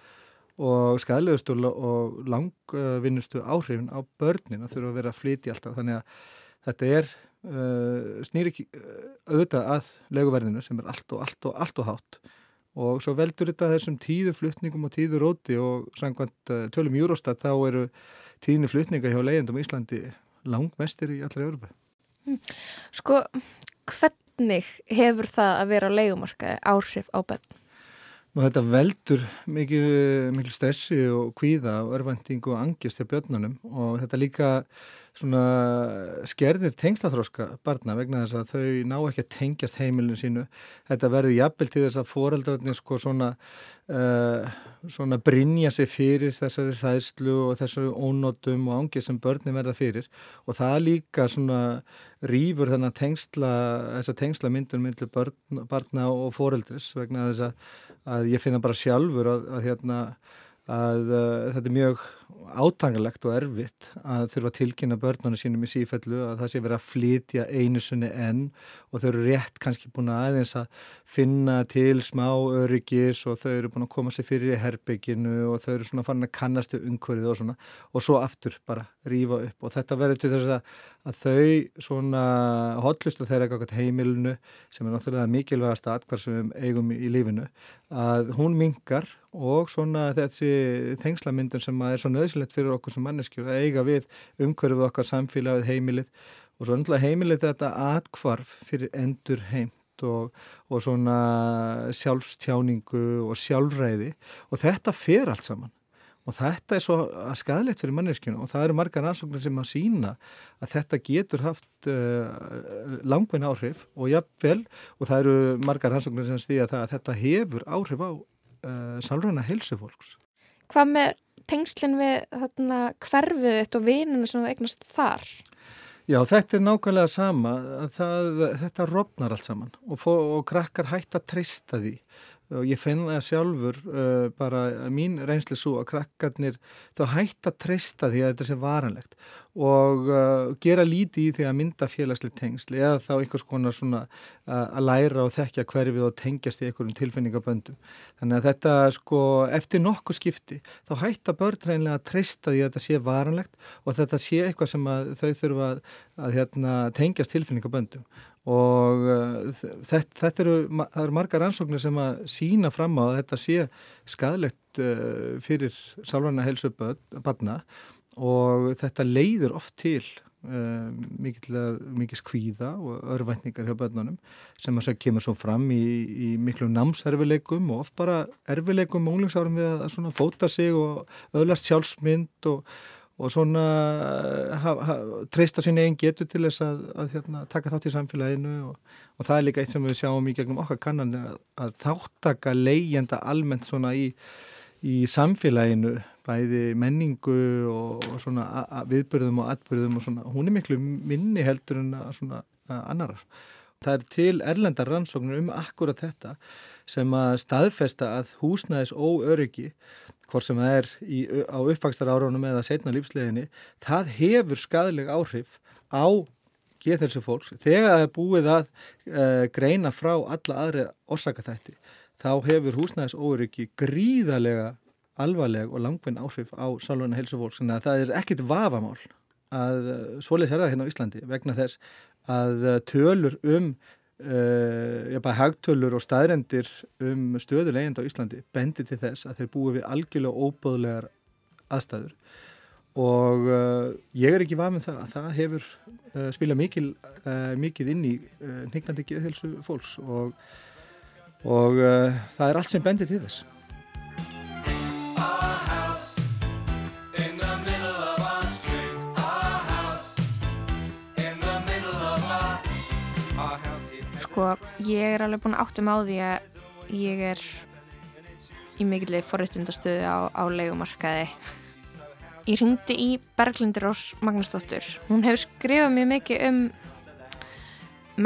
og skæðlegustu og langvinnustu áhrifin á börnin að þurfa að vera að flytja alltaf. Þannig að þetta er uh, snýr ekki uh, auðvitað að leguverðinu sem er allt og allt og allt og hátt og svo veldur þetta þessum tíðu flutningum og tíðu róti og samkvæmt uh, tölum Júrostat þá eru tíðni flutninga hjá leiðendum í Íslandi langmestir í allra Európa. Hmm. Sko, hvernig hefur það að vera á leigumarkaði áhrif á bönn? Nú þetta veldur mikil, mikil stressi og kvíða og örvending og angist hjá björnunum og þetta líka skerðir tengslaþróska barna vegna þess að þau ná ekki að tengjast heimilinu sínu. Þetta verður jafnvel til þess að foreldrarnir sko svona, uh, svona brinja sig fyrir þessari sæðslu og þessari ónótum og ángið sem börnin verða fyrir og það líka svona rýfur þennan tengsla, þessa tengsla myndun myndlu barna og foreldris vegna þess að, að ég finna bara sjálfur að, að hérna að uh, þetta er mjög átangalegt og erfitt að þurfa að tilkynna börnunum sínum í sífellu að það sé verið að flytja einu sunni enn og þau eru rétt kannski búin aðeins að finna til smá öryggis og þau eru búin að koma sér fyrir í herbygginu og þau eru svona farin að kannastu umhverfið og svona. Og svo aftur bara rýfa upp og þetta verður til þess að, að þau svona hotlustu þeirra eitthvað heimilinu sem er náttúrulega mikilvægast aðkvar sem við eigum í lífinu að hún mingar og svona þessi tengslamyndun sem er svo nöðsilegt fyrir okkur sem manneskjur að eiga við umhverfið okkar samfélagið heimilið. Og svo náttúrulega heimilið þetta atkvarf fyrir endur heimt og, og svona sjálfstjáningu og sjálfræði. Og þetta fer allt saman. Og þetta er svo skadilegt fyrir manneskjuna. Og það eru margar rannsóknir sem að sína að þetta getur haft uh, langvein áhrif og jafnvel og það eru margar rannsóknir sem stýða það að þetta hefur áhrif á uh, sálræna heilsufólks. Hvað með tengslinn við þarna hverfið þetta og vinina sem þú eignast þar? Já, þetta er nákvæmlega sama, það, þetta rofnar allt saman og, fó, og krakkar hægt að treysta því. Og ég finn það sjálfur uh, bara mín reynsli svo að krakkarnir þá hægt að treysta því að þetta sé varanlegt og uh, gera lítið í því að mynda félagslega tengsl eða þá einhvers konar svona uh, að læra og þekkja hverfið og tengjast í einhverjum tilfinningaböndum. Þannig að þetta sko eftir nokkuð skipti þá hætta börn reynilega að treysta því að þetta sé varanlegt og þetta sé eitthvað sem þau þurfa að, að hérna, tengjast tilfinningaböndum og uh, þetta, þetta eru, eru margar ansóknir sem að sína fram á að þetta sé skadlegt uh, fyrir sálvarna helsu barna og þetta leiður oft til uh, mikið skvíða og örvætningar hjá börnunum sem að það kemur svo fram í, í miklu námserfileikum og oft bara erfileikum mónglingsárum við að fóta sig og öðlast sjálfsmynd og og svona eh, ha, ha, treysta sín einn getur til þess að, að hérna, taka þátt í samfélaginu og, og það er líka eitt sem við sjáum í gegnum okkar kannan að, að þáttaka leigjenda almennt svona í, í samfélaginu bæði menningu og, og svona viðbyrðum og atbyrðum og svona hún er miklu minni heldur en svona annarar. Það er til erlendar rannsóknir um akkurat þetta sem að staðfesta að húsnæðis óöryggi hvort sem það er í, á uppvakstar árunum eða setna lífsleginni, það hefur skadaleg áhrif á geðhelsu fólks. Þegar það er búið að uh, greina frá alla aðri orsakatætti, þá hefur húsnæðis óryggi gríðarlega alvarleg og langvinn áhrif á sálvöna helsu fólks. Þannig að það er ekkit vafamál að uh, svoleiðs er það hérna á Íslandi vegna þess að uh, tölur um Uh, já, bara hagtölur og staðrendir um stöðu leyenda á Íslandi bendi til þess að þeir búi við algjörlega óbóðlegar aðstæður og uh, ég er ekki vafið það að það hefur uh, spilað mikil, mikið inn í nýglandi geðhelsu fólks og, og það er allt sem bendi til þess Sko, ég er alveg búin að áttum á því að ég er í mikilvæg forréttundastöðu á, á leikumarkaði. Ég ringdi í Berglindur Rós Magnúsdóttur. Hún hefur skrifað mjög mikið um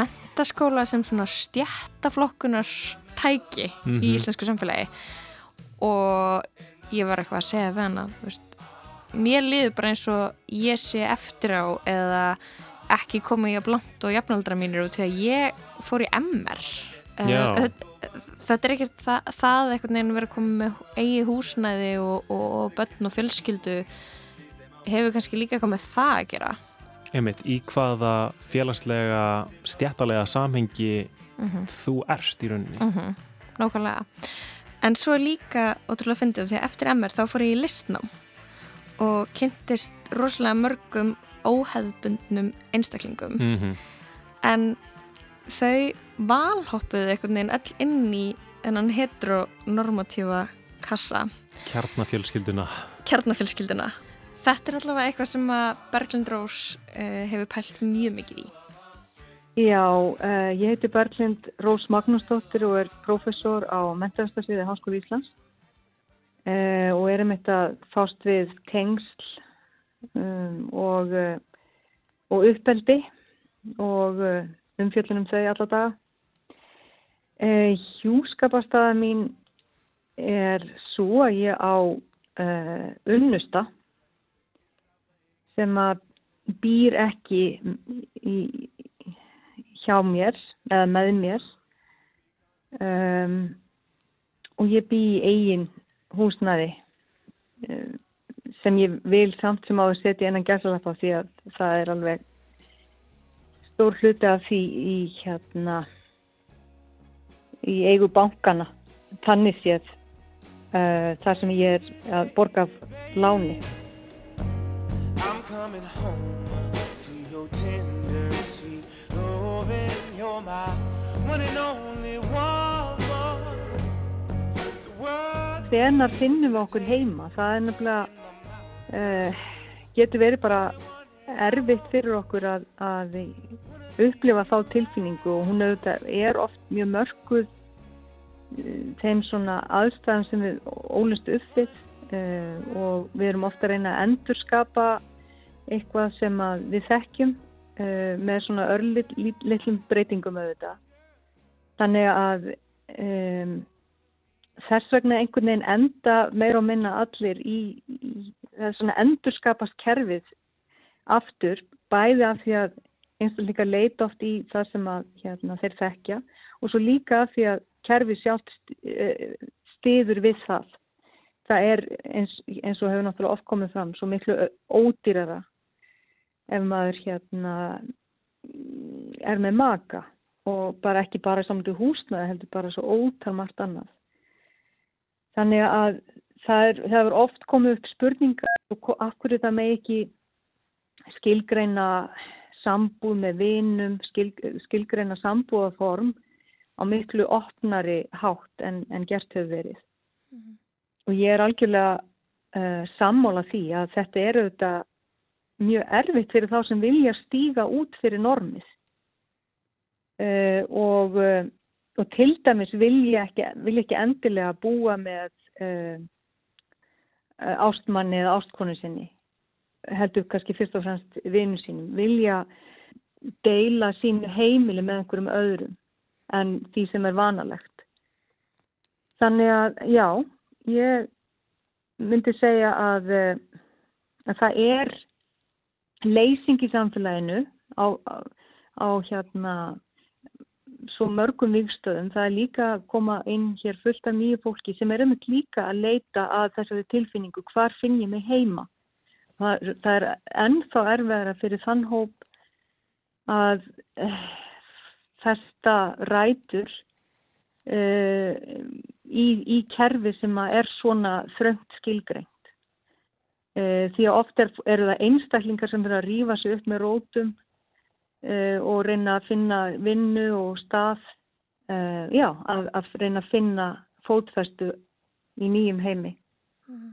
mentaskóla sem svona stjættaflokkunar tæki mm -hmm. í mhm. íslensku samfélagi og ég var eitthvað að segja við þú veist, mér liður bara eins og ég sé eftir á eða ekki koma í að blant og jafnaldra mínir út því að ég fór í MR uh, þetta er ekkert það, það eitthvað nefn verið að koma með eigi húsnæði og, og, og börn og fjölskyldu hefur kannski líka komið það að gera Einmitt, í hvaða félagslega stjættalega samhengi mm -hmm. þú erst í rauninni mm -hmm. Nákvæmlega en svo líka ótrúlega finna því að eftir MR þá fór ég í listnám og kynntist rosalega mörgum óheðbundnum einstaklingum. Mm -hmm. en þau valhoppuðu einhvern veginn öll inn í ennan heteronormatífa kassa. Kjarnafjölskylduna. Kjarnafjölskylduna. Þetta er allavega eitthvað sem að Berglind Rós uh, hefur pælt mjög mikið í. Já, uh, ég heiti Berglind Rós Magnúsdóttir og er professor á Mentaðastarsviði Háskóli Íslands uh, og er um þetta fást við tengsl um, og, uh, og uppeldi og uh, umfjöldunum þau alla daga. Uh, Hjúskaparstaða mín er svo að ég á unnusta sem að býr ekki í, hjá mér eða með mér um, og ég bý í eigin húsnaði um, sem ég vil samt sem á að setja einan gæsalappa því að það er alveg stór hluti af því í hérna í eigu bankana tannis ég uh, þar sem ég er að borga láni. I'm coming home to your tender sweet loving you're my one and only one Þenar finnum við okkur heima? Það er nefnilega uh, getur verið bara erfitt fyrir okkur að, að upplifa þá tilfinningu og hún er oft mjög mörguð uh, þeim svona aðstæðan sem við ólust uppið uh, og við erum ofta að reyna að endurskapa eitthvað sem við þekkjum með svona örlitlum breytingum auðvitað. Þannig að um, þess vegna einhvern veginn enda meira og minna allir í, í svona endurskapast kerfið aftur bæði af því að einstaklingar leita oft í það sem að hérna, þeir þekkja og svo líka af því að kerfi sjálft eh, stiður við það. Það er eins, eins og hefur náttúrulega oft komið fram svo miklu ódýrara ef maður hérna er með maka og bara ekki bara samanlega húsnaði heldur bara svo ótal margt annað. Þannig að það er, það er oft komið upp spurningar og af hverju það með ekki skilgreina sambúð með vinum, skil, skilgreina sambúðaform á miklu opnari hátt en, en gert hefur verið. Mm -hmm. Og ég er algjörlega uh, sammála því að þetta er auðvitað mjög erfitt fyrir þá sem vilja stíga út fyrir normið. Uh, og, uh, og til dæmis vilja ekki, vilja ekki endilega búa með ástmanni eða ástkonu sinni heldur kannski fyrst og fremst vinnu sínum, vilja deila sín heimili með einhverjum öðrum en því sem er vanalegt. Þannig að já, ég myndi segja að, eh, að það er leysing í samfélaginu á, á, á hérna svo mörgum vikstöðum. Það er líka að koma inn hér fullt af nýju fólki sem er um þetta líka að leita að þessari tilfinningu hvar finn ég mig heima. Það, það er ennþá erfiðara fyrir þann hóp að uh, festa rætur uh, í, í kerfi sem er svona þröngt skilgreint. Uh, því að oft er, eru það einstaklingar sem verður að rýfa sig upp með rótum og reyna að finna vinnu og stað, já, að, að reyna að finna fótfestu í nýjum heimi, mm.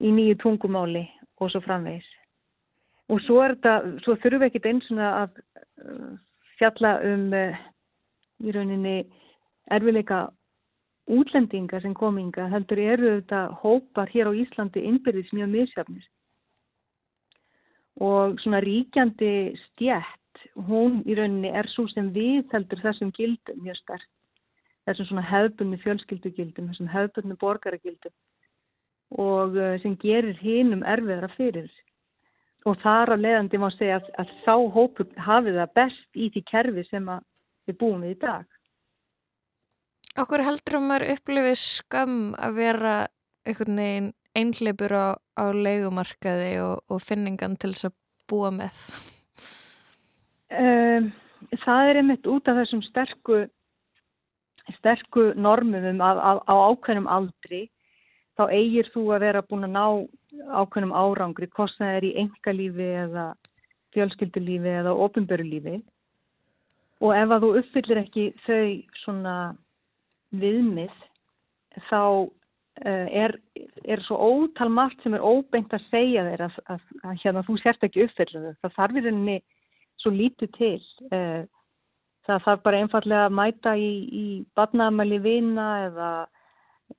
í nýju tungumáli og svo framvegis. Og svo, þetta, svo þurfum við ekkert eins og að uh, fjalla um í rauninni erfileika útlendinga sem kominga heldur eru þetta hópar hér á Íslandi innbyrðis mjög misjafnis. Og svona ríkjandi stjætt, hún í rauninni er svo sem við heldur þessum gildum mjög stert. Þessum svona hefðbunni fjölskyldugildum, þessum hefðbunni borgaragildum og uh, sem gerir hinnum erfiðara fyrir. Og þar af leiðandi má segja að, að þá hópu hafið það best í því kerfi sem við búum við í dag. Okkur heldur að upplifið skam að vera einhvern veginn einhleipur á, á leikumarkaði og, og finningan til þess að búa með? Um, það er einmitt út af þessum sterku, sterku normum á, ákveðnum aldri þá eigir þú að vera búin að ná ákveðnum árangri, hvort það er í engalífi eða fjölskyldulífi eða ofinbörulífi og ef að þú uppfyllir ekki þau svona viðmið þá uh, er, er svo ótal margt sem er óbeint að segja þér að, að, að hérna þú sérst ekki uppfyllir þau, það þarf í rauninni svo lítið til uh, það þarf bara einfallega að mæta í, í badnaðamæli vina eða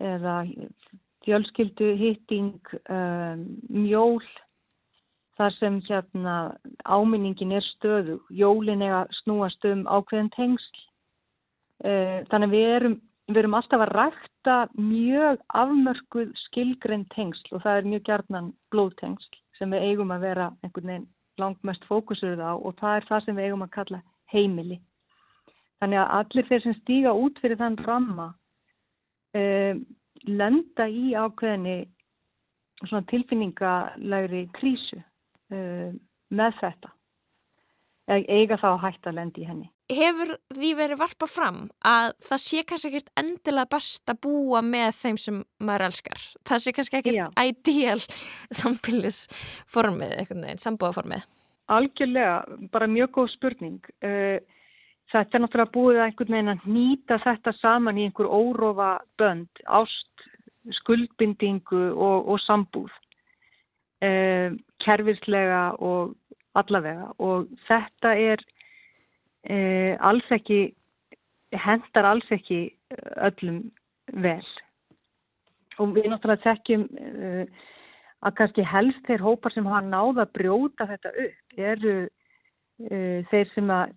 eða fjölskyldu hitting, um, mjól, þar sem hérna áminningin er stöðu, jólin er að snúast um ákveðin tengsl. Uh, þannig við erum, við erum alltaf að rækta mjög afmörkuð skilgrein tengsl og það er mjög gjarnan blóðtengsl sem við eigum að vera einhvern veginn langt mest fókusurð á og það er það sem við eigum að kalla heimili. Þannig að allir þeir sem stíga út fyrir þann ramma um, lenda í ákveðinni tilfinningalegri krísu uh, með þetta eiga þá hægt að lendi í henni Hefur því verið varpa fram að það sé kannski ekkert endilega best að búa með þeim sem maður elskar. Það sé kannski ekkert ideal sambilisformið, sambúaformið Algjörlega, bara mjög góð spurning. Uh, Þetta er náttúrulega búið að einhvern veginn að nýta þetta saman í einhver órófa bönd, ást, skuldbindingu og, og sambúð, eh, kerfislega og allavega. Og þetta er eh, alls ekki, hendar alls ekki öllum vel. Og við náttúrulega tekjum eh, að kannski helst þeir hópar sem hafa náða að brjóta þetta upp eru eh, þeir sem að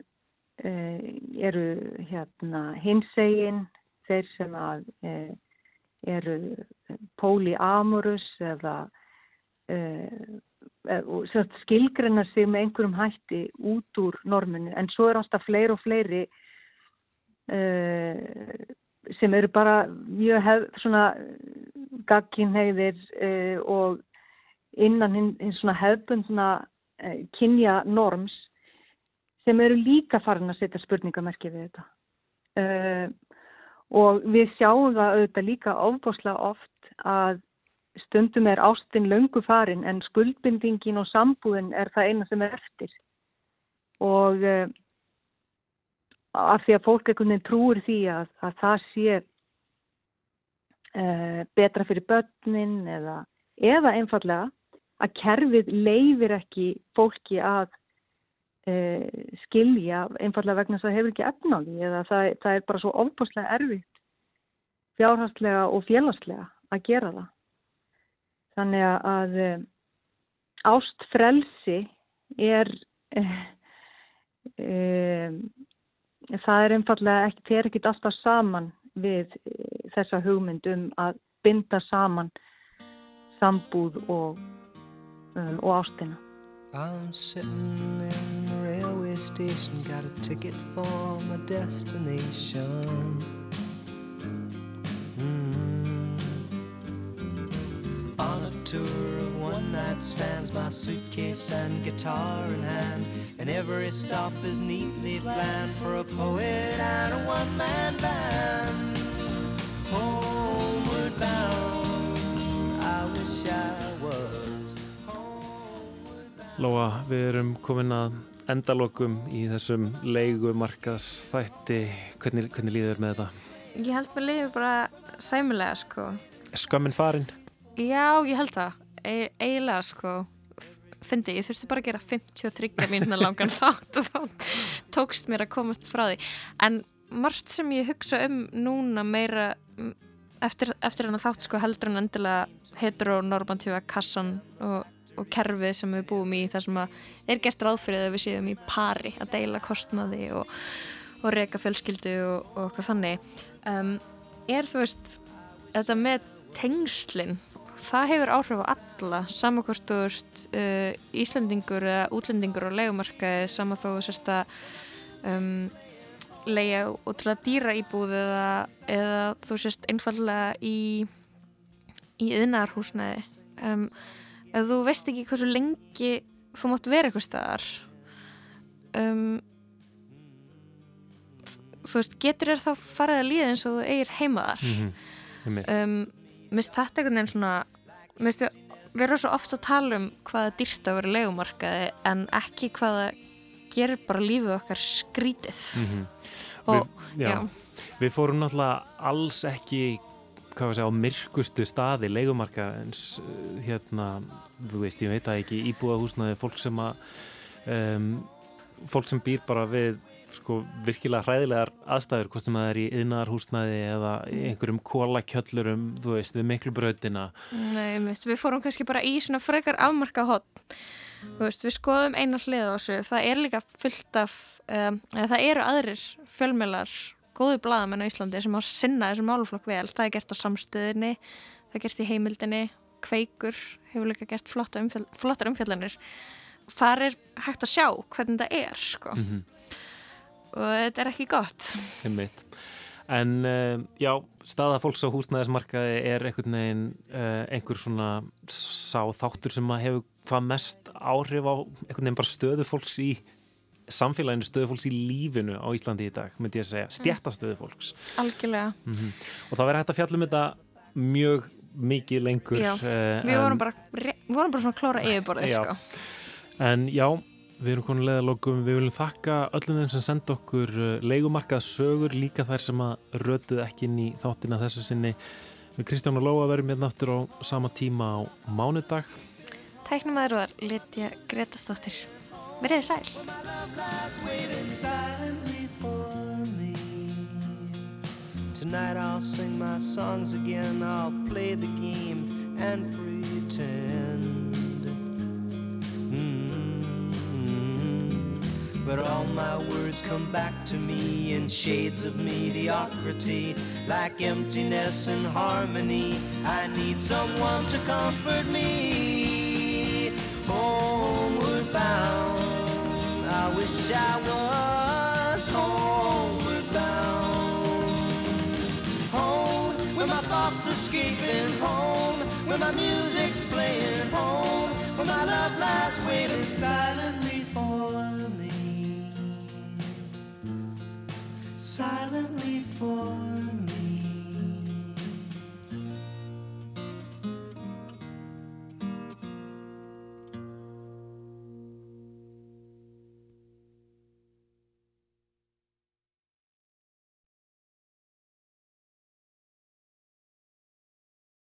Eh, eru hérna hinsegin, þeir sem að, e, eru polyamorous eða e, eh, skilgreina sig með einhverjum hætti út úr norminu en svo er alltaf fleiri og fleiri uh, sem eru bara mjög hef, svona gagkinhegðir uh, og innan hinn hin svona hefbundna uh, kynja norms sem eru líka farin að setja spurningamerki við þetta. Og við sjáum það auðvitað líka ofbáslega oft að stundum er ástinn löngu farin en skuldbindingin og sambúðin er það eina sem er eftir. Og uh, af því að fólk einhvern veginn trúir því að, að það sé uh, betra fyrir börnin eða, eða einfallega að kerfið leifir ekki fólki að uh, skilja einfallega vegna það hefur ekki efnáli eða það, það er bara svo ofbáslega erfitt fjárhastlega og félagslega að gera það. Þannig að uh, ástfrelsi er það er einfallega ekki, þeir ekki alltaf saman við þessa hugmynd um að binda saman sambúð og, um, og ástina. I'm sitting in the railway station, got a ticket for my destination. Mm. On a tour of one night stands, my suitcase and guitar in hand, and every stop is neatly planned for a poet and a one man band. Homeward bound, I wish I was. Lóa, við erum komin að endalokum í þessum leigumarkaðs þætti. Hvernig, hvernig líður með þetta? Ég held með liður bara sæmulega sko. Skömmin farin? Já, ég held það. E eiginlega sko. Fyndi, ég þurfti bara að gera 53 mínuna langan þátt og þá tókst mér að komast frá því. En margt sem ég hugsa um núna meira eftir, eftir hann að þátt sko heldur en endilega heteronormatífa kassan og og kerfið sem við búum í þar sem að er gert ráð fyrir að við séum í pari að deila kostnaði og, og reyka fjölskyldu og, og hvað þannig um, er þú veist þetta með tengslinn það hefur áhrif á alla samankvort úr uh, Íslandingur eða útlendingur og legumarkaði sama þó sérst að um, leia og til að dýra íbúð eða, eða þú sérst einfallega í í yðnarhúsnaði um ef þú veist ekki hversu lengi þú mátt vera eitthvað staðar um, þú veist, getur þér þá farið að líða eins og þú eigir heimaðar mm -hmm. um, mist þetta einhvern veginn svona mist við verðum svo ofta að tala um hvaða dýrst að vera legumarkaði en ekki hvaða gerir bara lífið okkar skrítið mm -hmm. og við, já, já. við fórum náttúrulega alls ekki hvað var að segja, á myrkustu staði leikumarka eins hérna, þú veist, ég veit að ekki íbúða húsnaði fólk sem að um, fólk sem býr bara við sko virkilega hræðilegar aðstæður hvort sem það er í yðnaðar húsnaði eða í einhverjum kólakjöllurum þú veist, við miklu brautina Nei, veist, við fórum kannski bara í svona frekar afmarka hotn veist, við skoðum eina hlið á þessu, það er líka fullt af, um, það eru aðrir fjölmjölar góðu bladamenn á Íslandi sem á sinna þessum máluflokk vel. Það er gert á samstöðinni, það er gert í heimildinni, kveikur hefur líka gert flotta umfjöld, flottar umfjöldanir. Þar er hægt að sjá hvernig það er, sko. Mm -hmm. Og þetta er ekki gott. En uh, já, staða fólks á húsnæðismarkaði er einhvern veginn uh, einhver svona sá þáttur sem að hefur hvað mest áhrif á einhvern veginn bara stöðu fólks í samfélaginu stöðu fólks í lífinu á Íslandi í dag, myndi ég að segja, stjættastöðu fólks. Algjörlega. Mm -hmm. og það verður hægt að fjalla um þetta mjög mikið lengur Já, uh, við vorum bara, vorum bara svona klóra yfirborðið sko. En já, við erum konuð leðalókum við viljum þakka öllum þeim sem senda okkur uh, leigumarkað sögur, líka þær sem að rötuð ekki inn í þáttina þessu sinni. Við Kristján og Lóa verðum hérna aftur á sama tíma á mánudag. Tæknum aður var Litja Gretastóttir Verðið sæl. Tonight I'll sing my songs again. I'll play the game and pretend. Mm-hmm. But all my words come back to me in shades of mediocrity Like emptiness and harmony I need someone to comfort me homeward bound. I wish I was homeward bound. Home, where my thoughts are escaping. Home, where my music's playing. Home, where my love lies waiting silently for